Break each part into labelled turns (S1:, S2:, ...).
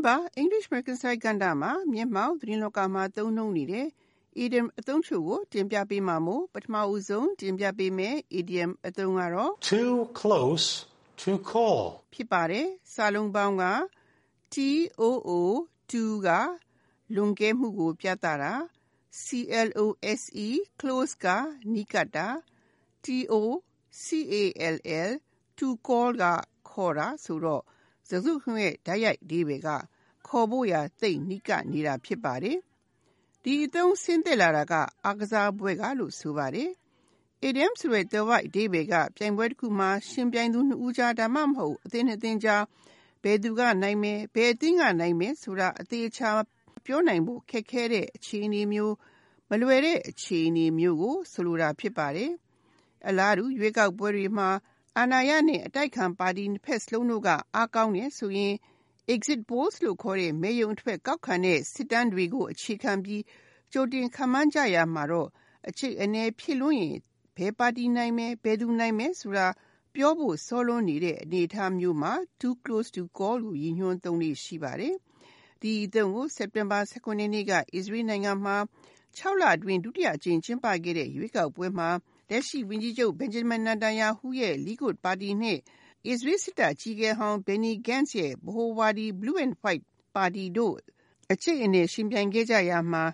S1: င်းပါ English American Style ကဏ္ဍမှာမျက်မှောက်သတင်းလောကမှာသုံးနှုန်းနေတဲ့ idiom အသုံးချို့ကိုတင်ပြပေးမှာမို့ပထမဦးဆုံးတင်ပြပေးမယ် idiom အသုံးကတော့
S2: too close to call
S1: ဖြစ်ပါတယ်စာလုံးပေါင်းက too to ကလွန်ကဲမှုကို ပြသတာ close close ကနီးကပ်တာ to call to call ကခေါ်တာဆိုတော့ စကားစုခွင့်ရဲ့ဓာတ်ရိုက်အဓိပ္ပာယ်ကခေါ်ဖို့ရာသိပ်နီးကပ်နေတာဖြစ်ပါတယ်။ဒီအသုံးဆင်းသက်လာတာက အားကစားပွဲကလို့ဆိုပါတယ်။ idiom ဆိုတဲ့သွယ်ဝိုက်အဓိပ္ပာယ်ကပြိုင်ပွဲတစ်ခုမှာရှင်ပြိုင်သူနှစ်ဦးကြားဒါမှမဟုတ်အသင်းနှစ်သင်းကြားဘယ်သူကနိုင်မယ်ဘယ်အသင်းကနိုင်မယ်ဆိုတာအသေးချာပြောနိုင်ဖို့ခက်ခဲတဲ့အခြေအနေမျိုးမလွယ်တဲ့အခြေအနေမျိုးကိုဆိုလိုတာဖြစ်ပါတယ်။အလားတူရွေးကောက်ပွဲတွေမှာ အာဏာရနဲ့ အတိုက်ခံပါတီ နှစ်ဖက်စလုံးတို့က အားကောင်းတယ်ဆိုရင် exit polls လို့ခေါ်တဲ့ မဲရုံထွက်ကောက်ခံတဲ့ စစ်တမ်းတွေကို အခြေခံပြီး ကြိုတင်ခန့်မှန်းကြရမှာတော့အချိတ်အနယ်ဖြစ်လွန်းရင် ဘယ်ပါတီနိုင်မယ် ဘယ်သူနိုင်မယ်ဆိုတာ ပြောဖို့စောလွန်းနေတဲ့ အနေအထားမျိုးမှာ too close to call ကိုရည်ညွှန်းသုံးလေးရှိပါတယ်။ဒီအသုံးကို စက်တင်ဘာ19ရက်နေ့က အစ္စရေးနိုင်ငံမှာ6လအတွင်း ဒုတိယအကြိမ်ကျင်းပခဲ့တဲ့ ရွေးကောက်ပွဲမှာ လက်ရှိဝန်ကြီးချုပ် Benjamin Netanyahu ရဲ့ Likud ပါတီနဲ့ Israel စစ်တပ်အကြီးအကဲဟောင်း Benny Gantz ရဲ့ ဗဟိုဝါဒီ Blue and White ပါတီတို့ အကျိတ်အနယ်ယှဉ်ပြိုင်ခဲ့ကြရာမှာ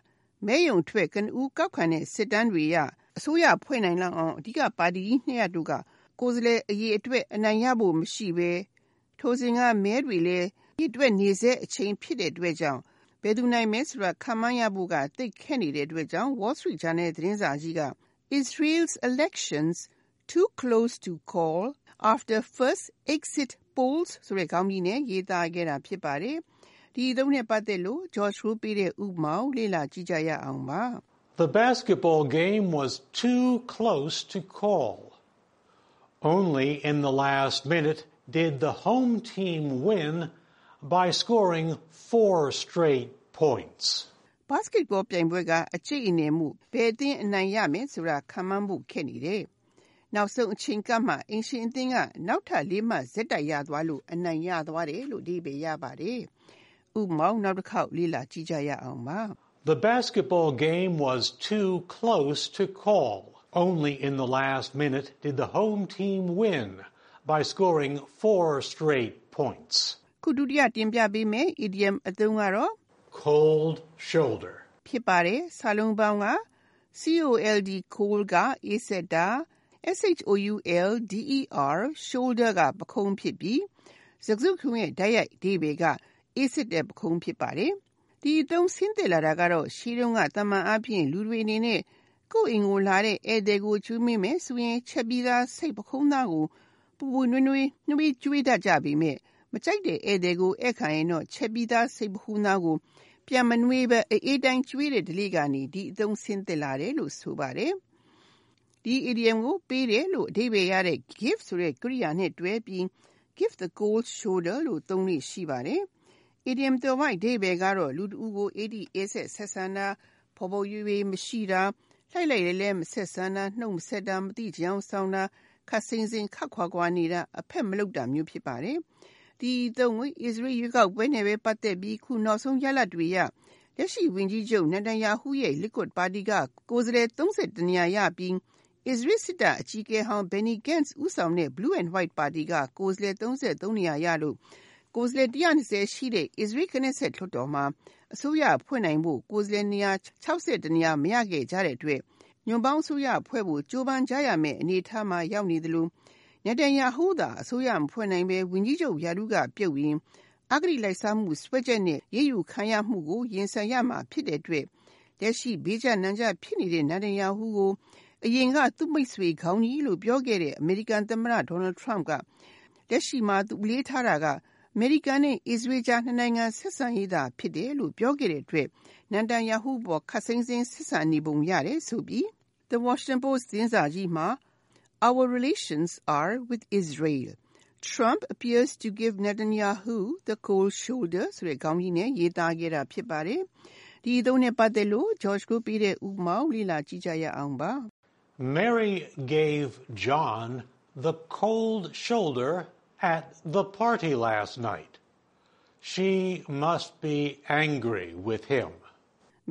S1: မဲရုံထွက် ကနဦးကောက်ခံတဲ့ စစ်တမ်းတွေအရ အစိုးရဖွဲ့နိုင်လောက်အောင် အဓိကပါတီကြီးနှစ်ရပ်တို့က ကိုယ်စားလှယ်အရေအတွက် အနိုင်ရဖို့မရှိဘဲ ထိုစဉ်က မဲတွေလည်းရည်တွက်နေစေအချိန်ဖြစ်တဲ့အတွက်ကြောင့် ဘယ်သူနိုင်မဲဆိုတာ ခန့်မှန်းရဖို့က သိခက်နေတဲ့အတွက်ကြောင့် Wall Street Journal သတင်းစာကြီးက Israel's elections too close to call after first exit polls ဆိုတဲ့ခေါင်းကြီးနဲ့ရေးသားခဲ့တာဖြစ်ပါတယ်။ဒီအသုံးနဲ့ပတ်သက်လို့ George Rowe ပေးတဲ့ဥပမာကိုလေ့လာကြည့်ကြရအောင်ပါ။
S2: The basketball game was too close to call. Only in the last minute did the home team win by scoring four straight points.
S1: Basketball ပြိုင်ပွဲက အကျိတ်အနယ်မှုဘယ်အသင်းအနိုင်ရမယ်ဆိုတာ ခန့်မှန်းဖို့ခက်နေတယ်။နောက်ဆုံးအချိန်ကမှအင်ရှင်အသင်းက နောက်ထပ် ၄ မှတ်ဇက်တိုက်ရသွားလို့ အနိုင်ရသွားတယ်လို့အဓိပ္ပာယ်ရပါတယ်။ဥပမာနောက်တစ်ခေါက်လေ့လာကြည့်ကြရအောင်ပါ။
S2: The basketball game was too close to call. Only in the last minute did the home team win by scoring four straight points.
S1: ခုဒုတိယတင်ပြပေးမယ် idiom အသုံးကတော့
S2: Cold shoulder.
S1: ဖြစ်ပါတယ်။စာလုံးပေါင်းက cold cold ကအေးဆက်တာ shoulder shoulder ကပခုံးဖြစ်ပြီးစကားစုခုံးရဲ့ဓာတ်ရိုက်အဓိပ္ပာယ်ကအေးစစ်တဲ့ပခုံးဖြစ်ပါတယ်။ဒီအသုံးဆင်းသက်လာတာကတော့ရှီးတုံးကတမန်အပြင်လူတွေအနေနဲ့ကိုယ်အင်ကိုလာတဲ့ဧည့်သည်ကိုကျွေးမင်းမယ်ဆိုရင်ချက်ပြီးသားစိတ်ပခုံးသားကိုပူပူနွေးနွေးနှွေးကျွေးတတ်ကြပေမဲ့မကြိုက်တဲ့ဧည့်သည်ကိုဧည့်ခံရင်တော့ချက်ပြီးသားစိတ်ပခုံးသားကို ပြန်မနှွေးပဲအေးတိုင်းကျွေးတဲ့ဒလိကနေဒီအသုံးဆင်းသက်လာတယ်လို့ဆိုပါတယ်။ဒီ idiom ကိုပေးတယ်လို့အဓိပ္ပာယ်ရတဲ့ give ဆိုတဲ့ကရိယာနဲ့တွဲပြီး give the cold shoulder လို့သုံးလို့ရှိပါတယ်။ idiom တော်မိုက်အဓိပ္ပာယ်ကတော့လူတဦးကိုအေးဒီအေးဆက်ဆက်ဆံတာဖော်ပေါ်ရွေရွေမရှိတာလှိုက်လိုက်လဲလဲမဆက်ဆံတာနှုတ်မဆက်တာမတိကြောင်ဆောင်တာခတ်စင်စင်ခတ်ခွာခွာနေတာအဖက်မလုပ်တာမျိုးဖြစ်ပါတယ်။ ဒီသုံးကို Israel ရွေးကောက်ပွဲနဲ့ပဲပတ်သက်ပြီးခုနောက်ဆုံးရလဒ်တွေရလက်ရှိဝန်ကြီးချုပ်နတန်ယာဟုရဲ့ Likud ပါတီကကိုယ်စားလှယ်31နေရာရပြီး Israel စစ်တပ်အကြီးအကဲဟောင်း Benny Gantz ဦးဆောင်တဲ့ Blue and White ပါတီကကိုယ်စားလှယ်33နေရာရလို့ကိုယ်စားလှယ်120ရှိတဲ့ Israel Knesset လွှတ်တော်မှာအစိုးရဖွဲ့နိုင်ဖို့ကိုယ်စားလှယ်နေရာ61နေရာမရခဲ့ကြတဲ့အတွက်ညွန်ပေါင်းအစိုးရဖွဲ့ဖို့ကြိုးပမ်းကြရမယ့်အနေအထားမှာရောက်နေသလို နတန်ယာဟုသာအစိုးရမဖွဲ့နိုင်ပဲဝန်ကြီးချုပ်ရာထူးကပြုတ်ရင်အဂတိလိုက်စားမှုစွဲချက်နဲ့ရည်ယူခံရမှုကိုရင်ဆိုင်ရမှာဖြစ်တဲ့အတွက်လက်ရှိဘေးကျနံကျဖြစ်နေတဲ့နတန်ယာဟုကိုအရင်ကသူ့မိတ်ဆွေခေါင်းကြီးလို့ပြောခဲ့တဲ့အမေရိကန်သမ္မတဒေါ်နယ်ထရမ့်ကလက်ရှိမှာသူလေးထားတာကအမေရိကန်နဲ့အစ္စရေးကြားနှစ်နိုင်ငံဆက်ဆံရေးသာဖြစ်တယ်လို့ပြောခဲ့တဲ့အတွက်နန်တန်ယာဟုပေါ်ခတ်စိမ့်စိမ့်ဆက်ဆံနေပုံရတယ်ဆိုပြီး The Washington Post သတင်းစာကြီးမှာ Our relations are with Israel Trump appears to give Netanyahu the cold shoulder ဆိုတဲ့ခေါင်းကြီးနဲ့ရေးသားခဲ့တာဖြစ်ပါတယ်။ဒီအသုံးနဲ့ပတ်သက်လို့ George ကိုပေးတဲ့ဥပမာကိုလေ့လာကြည့်ကြရအောင်ပါ။
S2: Mary gave John the cold shoulder at the party last night. She must be angry with him.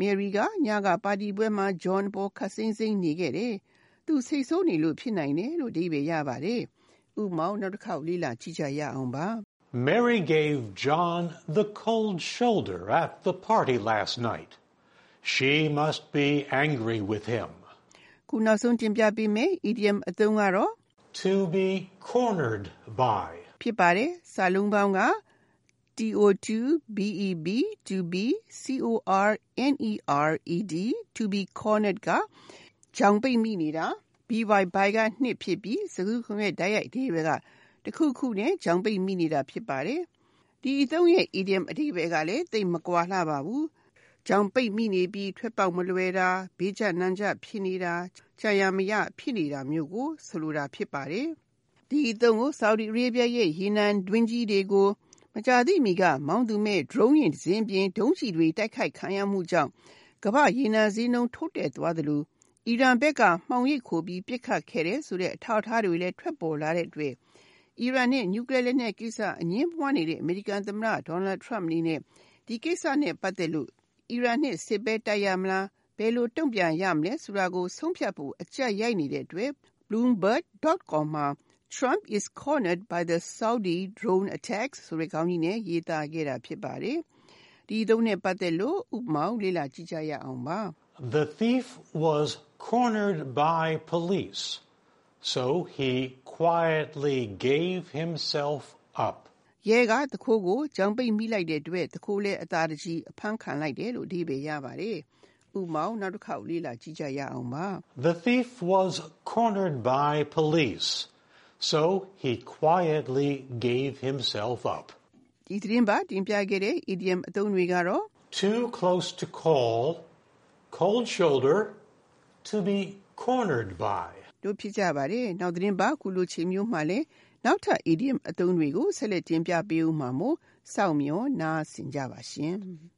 S1: Mary ကညကပါတီပွဲမှာ John ပေါ်ခတ်စိမ့်စိမ့်နေခဲ့တယ်။ သူစိတ်ဆိုးနေလို့ဖြစ်နိုင်တယ်လို့အဓိပ္ပာယ်ရပါတယ်။ဥပမာနောက်တစ်ခေါက်လေ့လာကြည့်ကြရအောင်ပါ။
S2: Mary gave John the cold shoulder at the party last night. She must be angry with him.
S1: ခုနောက်ဆုံးတင်ပြပေးမယ် idiom အသုံးကတော့
S2: To be cornered by
S1: ဖြစ်ပါတယ်။စာလုံးပေါင်းက to beb to be cornered to be cornered က ကြောင်ပိတ်မိနေတာ by by ကနှစ်ဖြစ်ပြီးစကားခုရဲ့တိုက်ရိုက်အဓိပ္ပာယ်ကတခုခုနဲ့ကြောင်ပိတ်မိနေတာဖြစ်ပါတယ်။ဒီအသုံးရဲ့ idiom အဓိပ္ပာယ်ကလည်းသိမကွာလှပါဘူး။ကြောင်ပိတ်မိနေပြီးထွက်ပေါက်မလွယ်တာဘေးကျနမ်းကျဖြစ်နေတာကြာရမရဖြစ်နေတာမျိုးကိုဆိုလိုတာဖြစ်ပါတယ်။ဒီအသုံးကို Saudi Arabia ရဲ့ရေနံတွင်းကြီးတွေကိုမကြာသေးမီကမောင်းသူမဲ့ drone ယာဉ်တစ်စင်းပြင်ဒုံးကျည်တွေတိုက်ခိုက်ခံရမှုကြောင့်ကမ္ဘာ့ရေနံဈေးနှုန်းထိုးတက်သွားသလို အီရန်ဘက်က မှောင်ရိပ်ခိုပြီး ပစ်ခတ်ခဲ့တယ်ဆိုတဲ့ အထောက်အထားတွေလည်း ထွက်ပေါ်လာတဲ့အတွက် အီရန်နဲ့ နျူကလ িয়ার လက်နက်ကိစ္စ အငြင်းပွားနေတဲ့ အမေရိကန်သမ္မတဒေါ်နယ်ထရမ့်အနေနဲ့ ဒီကိစ္စနဲ့ပတ်သက်လို့ အီရန်နဲ့ စစ်ပဲတိုက်ရမလား ဘယ်လိုတုံ့ပြန်ရမလဲဆိုတာကို ဆုံးဖြတ်ဖို့ အကြက်ရိုက်နေတဲ့အတွက် bloomberg.com မှာ Trump is cornered by the Saudi drone attacks ဆိုတဲ့ခေါင်းကြီးနဲ့ ရေးသားခဲ့တာ ဖြစ်ပါတယ်။ဒီသုံးနဲ့ပတ်သက်လို့ဥပမာလေ့လာကြည့်ကြရအောင်ပါ။
S2: The thief was cornered by police, so he quietly gave himself up.
S1: ရဲကတခိုးကိုကြောင်ပိတ်မိလိုက်တဲ့အတွက်တခိုးလည်းအသာတကြီးအဖမ်းခံလိုက်တယ်လို့အဓိပ္ပာယ်ရပါတယ်။ဥပမာနောက်တစ်ခေါက်လေ့လာကြည့်ကြရအောင်ပါ။
S2: The thief was cornered by police. So he quietly gave himself up.
S1: ဒီသတင်းပတ်တင်ပြခဲ့တဲ့ idiom အသုံးတွေကတော့
S2: too close to call, cold shoulder, to be cornered by
S1: တို့ဖြစ်ကြပါတယ်။နောက်သတင်းပတ်ခုလိုချိန်မျိုးမှာလဲနောက်ထပ် idiom အသုံးတွေကိုဆက်လက်တင်ပြပေးဦးမှာမို့စောင့်မျှော်နားဆင်ကြပါရှင်။